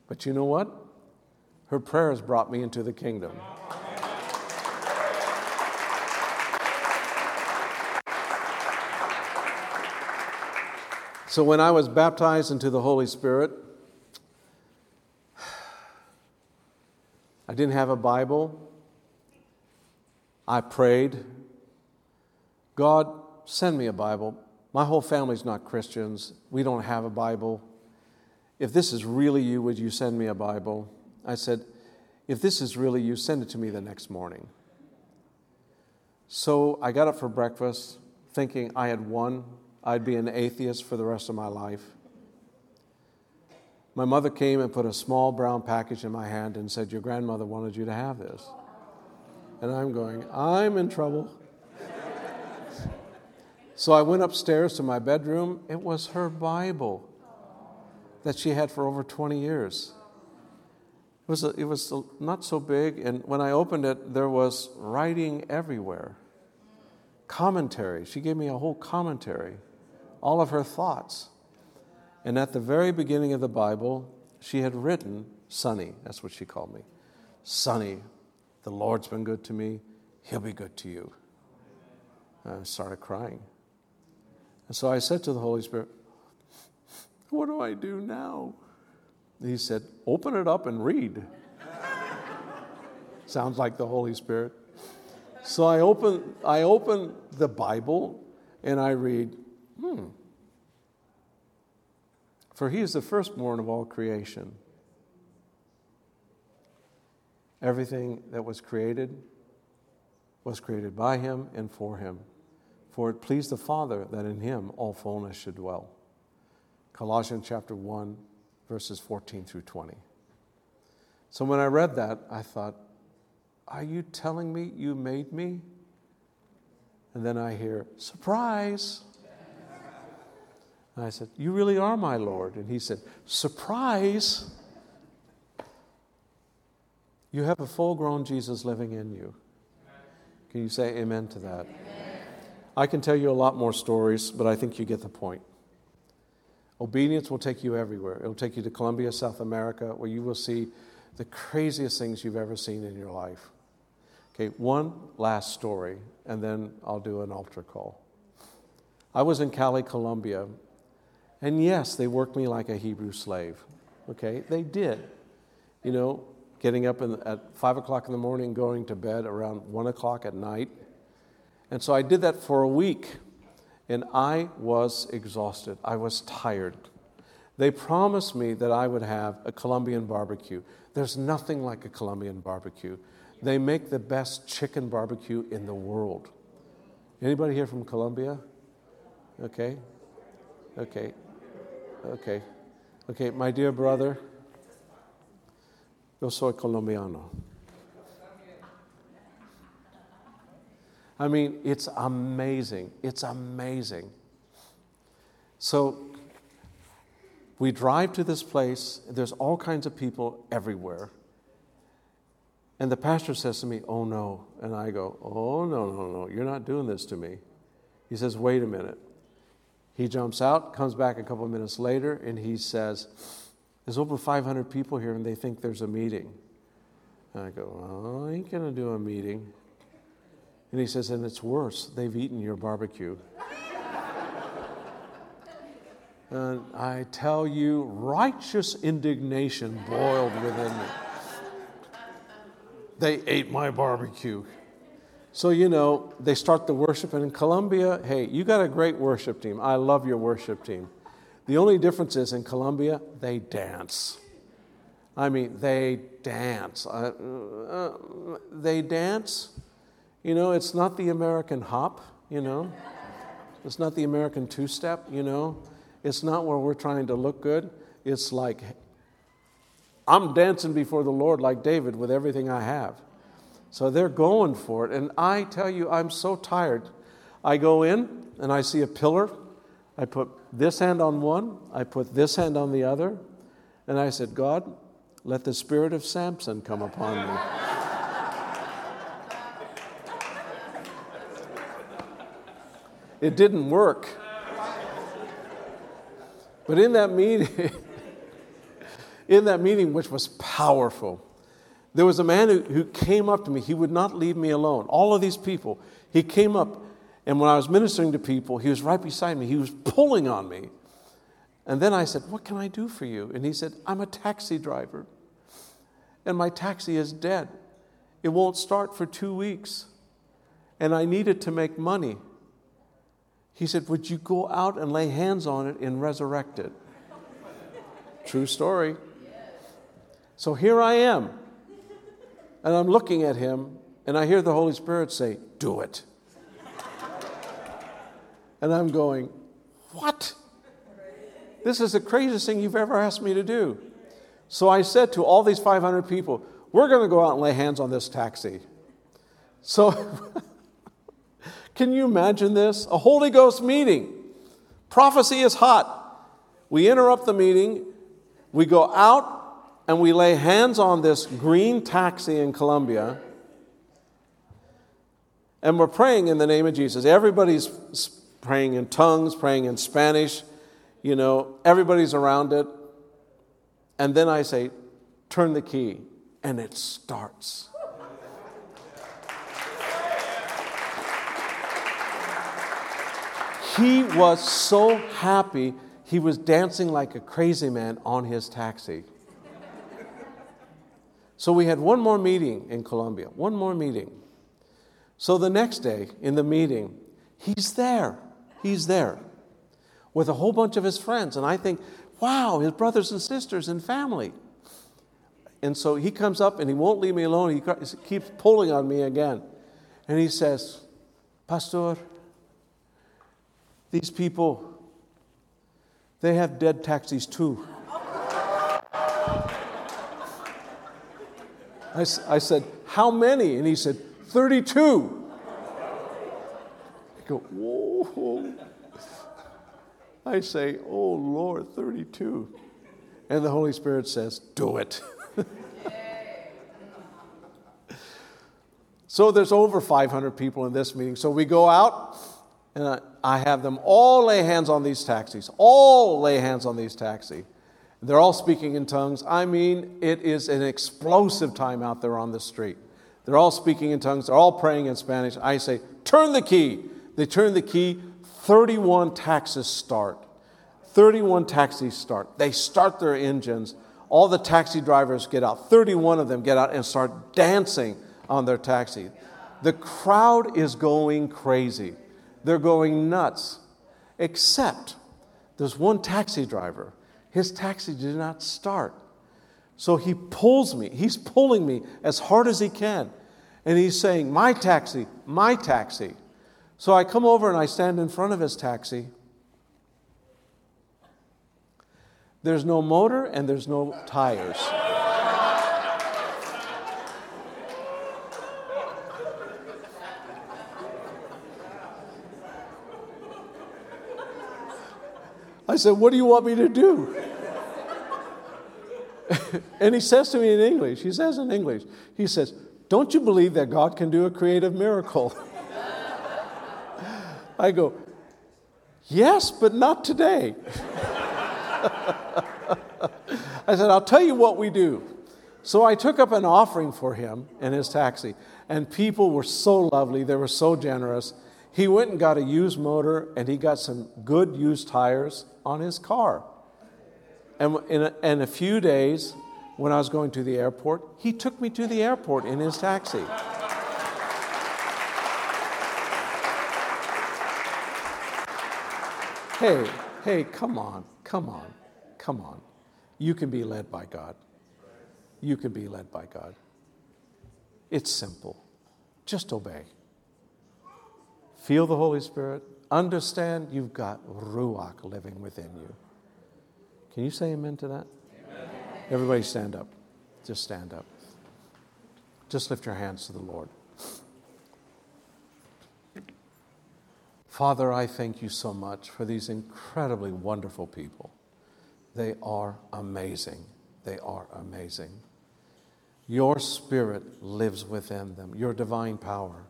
But you know what? Her prayers brought me into the kingdom. So when I was baptized into the Holy Spirit, I didn't have a Bible. I prayed, God, send me a Bible. My whole family's not Christians. We don't have a Bible. If this is really you, would you send me a Bible? I said, If this is really you, send it to me the next morning. So I got up for breakfast thinking I had won. I'd be an atheist for the rest of my life. My mother came and put a small brown package in my hand and said, Your grandmother wanted you to have this. And I'm going, I'm in trouble. So I went upstairs to my bedroom. It was her Bible that she had for over 20 years. It was, a, it was not so big, and when I opened it, there was writing everywhere. Commentary. She gave me a whole commentary, all of her thoughts. And at the very beginning of the Bible, she had written, Sonny, that's what she called me. Sonny, the Lord's been good to me, He'll be good to you. I started crying. And so I said to the Holy Spirit, What do I do now? He said, Open it up and read. [laughs] Sounds like the Holy Spirit. So I open, I open the Bible and I read, hmm. For he is the firstborn of all creation. Everything that was created was created by him and for him. For it pleased the Father that in him all fullness should dwell. Colossians chapter 1, verses 14 through 20. So when I read that, I thought, Are you telling me you made me? And then I hear, Surprise! And I said, You really are my Lord. And he said, Surprise! You have a full grown Jesus living in you. Can you say amen to that? Amen. I can tell you a lot more stories, but I think you get the point. Obedience will take you everywhere. It will take you to Colombia, South America, where you will see the craziest things you've ever seen in your life. Okay, one last story, and then I'll do an altar call. I was in Cali, Colombia, and yes, they worked me like a Hebrew slave. Okay, they did. You know, getting up in, at 5 o'clock in the morning, going to bed around 1 o'clock at night. And so I did that for a week, and I was exhausted. I was tired. They promised me that I would have a Colombian barbecue. There's nothing like a Colombian barbecue. They make the best chicken barbecue in the world. Anybody here from Colombia? Okay. Okay. Okay. Okay, my dear brother, Yo soy colombiano. I mean, it's amazing. It's amazing. So we drive to this place, there's all kinds of people everywhere. And the pastor says to me, Oh no. And I go, Oh no, no, no, you're not doing this to me. He says, Wait a minute. He jumps out, comes back a couple minutes later, and he says, there's over 500 people here and they think there's a meeting. And I go, well, I ain't going to do a meeting. And he says, and it's worse. They've eaten your barbecue. [laughs] and I tell you, righteous indignation boiled within me. They ate my barbecue. So, you know, they start the worship. And in Colombia, hey, you got a great worship team. I love your worship team. The only difference is in Colombia, they dance. I mean, they dance. Uh, uh, they dance. You know, it's not the American hop, you know. It's not the American two step, you know. It's not where we're trying to look good. It's like, I'm dancing before the Lord like David with everything I have. So they're going for it. And I tell you, I'm so tired. I go in and I see a pillar I put this hand on one, I put this hand on the other, and I said, God, let the spirit of Samson come upon me. [laughs] it didn't work. But in that meeting, [laughs] in that meeting, which was powerful, there was a man who, who came up to me. He would not leave me alone. All of these people, he came up and when I was ministering to people, he was right beside me. He was pulling on me. And then I said, What can I do for you? And he said, I'm a taxi driver. And my taxi is dead. It won't start for two weeks. And I need it to make money. He said, Would you go out and lay hands on it and resurrect it? [laughs] True story. So here I am. And I'm looking at him, and I hear the Holy Spirit say, Do it. And I'm going, What? This is the craziest thing you've ever asked me to do. So I said to all these 500 people, We're going to go out and lay hands on this taxi. So, [laughs] can you imagine this? A Holy Ghost meeting. Prophecy is hot. We interrupt the meeting, we go out and we lay hands on this green taxi in Colombia, and we're praying in the name of Jesus. Everybody's praying in tongues, praying in Spanish. You know, everybody's around it. And then I say, turn the key, and it starts. He was so happy, he was dancing like a crazy man on his taxi. So we had one more meeting in Colombia, one more meeting. So the next day in the meeting, he's there. He's there with a whole bunch of his friends. And I think, wow, his brothers and sisters and family. And so he comes up and he won't leave me alone. He keeps pulling on me again. And he says, Pastor, these people, they have dead taxis too. I, I said, How many? And he said, 32. I go, Whoa. I say, Oh Lord, 32. And the Holy Spirit says, Do it. [laughs] so there's over 500 people in this meeting. So we go out, and I have them all lay hands on these taxis, all lay hands on these taxis. They're all speaking in tongues. I mean, it is an explosive time out there on the street. They're all speaking in tongues. They're all praying in Spanish. I say, turn the key. They turn the key. 31 taxis start. 31 taxis start. They start their engines. All the taxi drivers get out. 31 of them get out and start dancing on their taxi. The crowd is going crazy. They're going nuts. Except there's one taxi driver his taxi did not start. So he pulls me. He's pulling me as hard as he can. And he's saying, My taxi, my taxi. So I come over and I stand in front of his taxi. There's no motor and there's no tires. I said, What do you want me to do? [laughs] and he says to me in English, he says in English, he says, Don't you believe that God can do a creative miracle? [laughs] I go, Yes, but not today. [laughs] I said, I'll tell you what we do. So I took up an offering for him in his taxi, and people were so lovely, they were so generous. He went and got a used motor and he got some good used tires on his car. And in a, in a few days, when I was going to the airport, he took me to the airport in his taxi. Hey, hey, come on, come on, come on. You can be led by God. You can be led by God. It's simple. Just obey. Feel the Holy Spirit. Understand you've got Ruach living within you. Can you say amen to that? Amen. Everybody stand up. Just stand up. Just lift your hands to the Lord. Father, I thank you so much for these incredibly wonderful people. They are amazing. They are amazing. Your spirit lives within them, your divine power.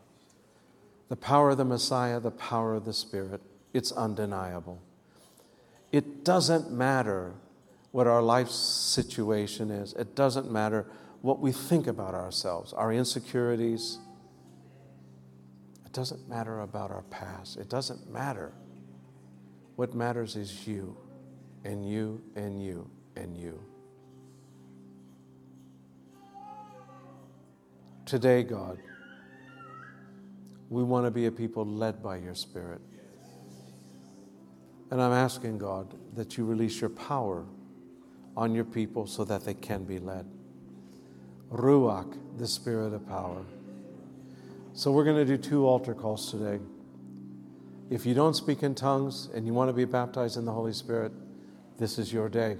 The power of the Messiah, the power of the Spirit, it's undeniable. It doesn't matter what our life situation is, it doesn't matter what we think about ourselves, our insecurities. It doesn't matter about our past. It doesn't matter. What matters is you, and you, and you, and you. Today, God, we want to be a people led by your Spirit. And I'm asking, God, that you release your power on your people so that they can be led. Ruach, the Spirit of power. So we're going to do two altar calls today. If you don't speak in tongues and you want to be baptized in the Holy Spirit, this is your day.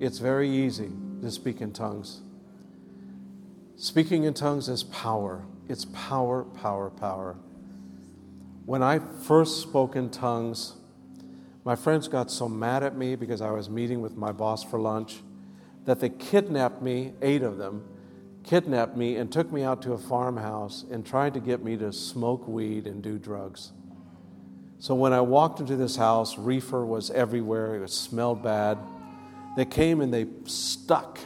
It's very easy to speak in tongues. Speaking in tongues is power. It's power, power, power. When I first spoke in tongues, my friends got so mad at me because I was meeting with my boss for lunch that they kidnapped me, eight of them, kidnapped me and took me out to a farmhouse and tried to get me to smoke weed and do drugs. So when I walked into this house, reefer was everywhere, it smelled bad. They came and they stuck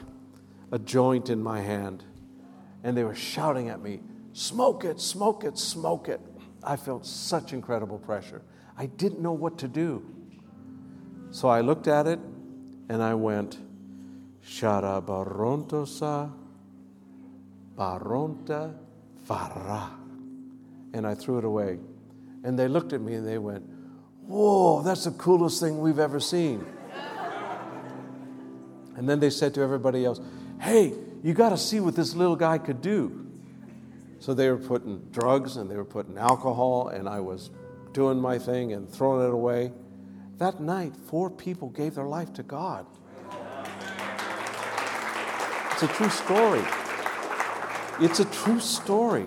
a joint in my hand and they were shouting at me, Smoke it, smoke it, smoke it. I felt such incredible pressure. I didn't know what to do. So I looked at it and I went, Sharabarontosa Baronta Vara. And I threw it away. And they looked at me and they went, Whoa, that's the coolest thing we've ever seen. and then they said to everybody else, Hey, you got to see what this little guy could do. So they were putting drugs and they were putting alcohol, and I was doing my thing and throwing it away. That night, four people gave their life to God. It's a true story. It's a true story.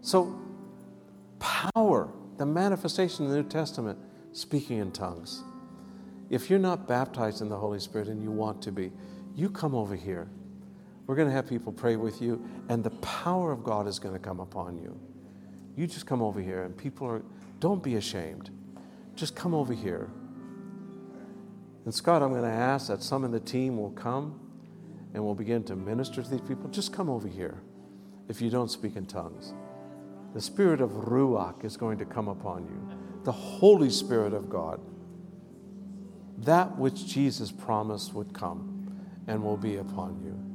So, power, the manifestation in the New Testament, speaking in tongues. If you're not baptized in the Holy Spirit and you want to be, you come over here. We're going to have people pray with you, and the power of God is going to come upon you. You just come over here, and people are, don't be ashamed. Just come over here. And Scott, I'm going to ask that some of the team will come and we'll begin to minister to these people, just come over here if you don't speak in tongues. The spirit of Ruach is going to come upon you, the Holy Spirit of God. That which Jesus promised would come and will be upon you.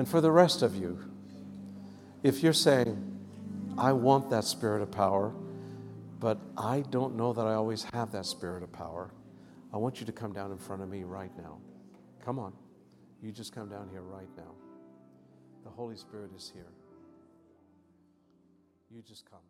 And for the rest of you, if you're saying, I want that spirit of power, but I don't know that I always have that spirit of power, I want you to come down in front of me right now. Come on. You just come down here right now. The Holy Spirit is here. You just come.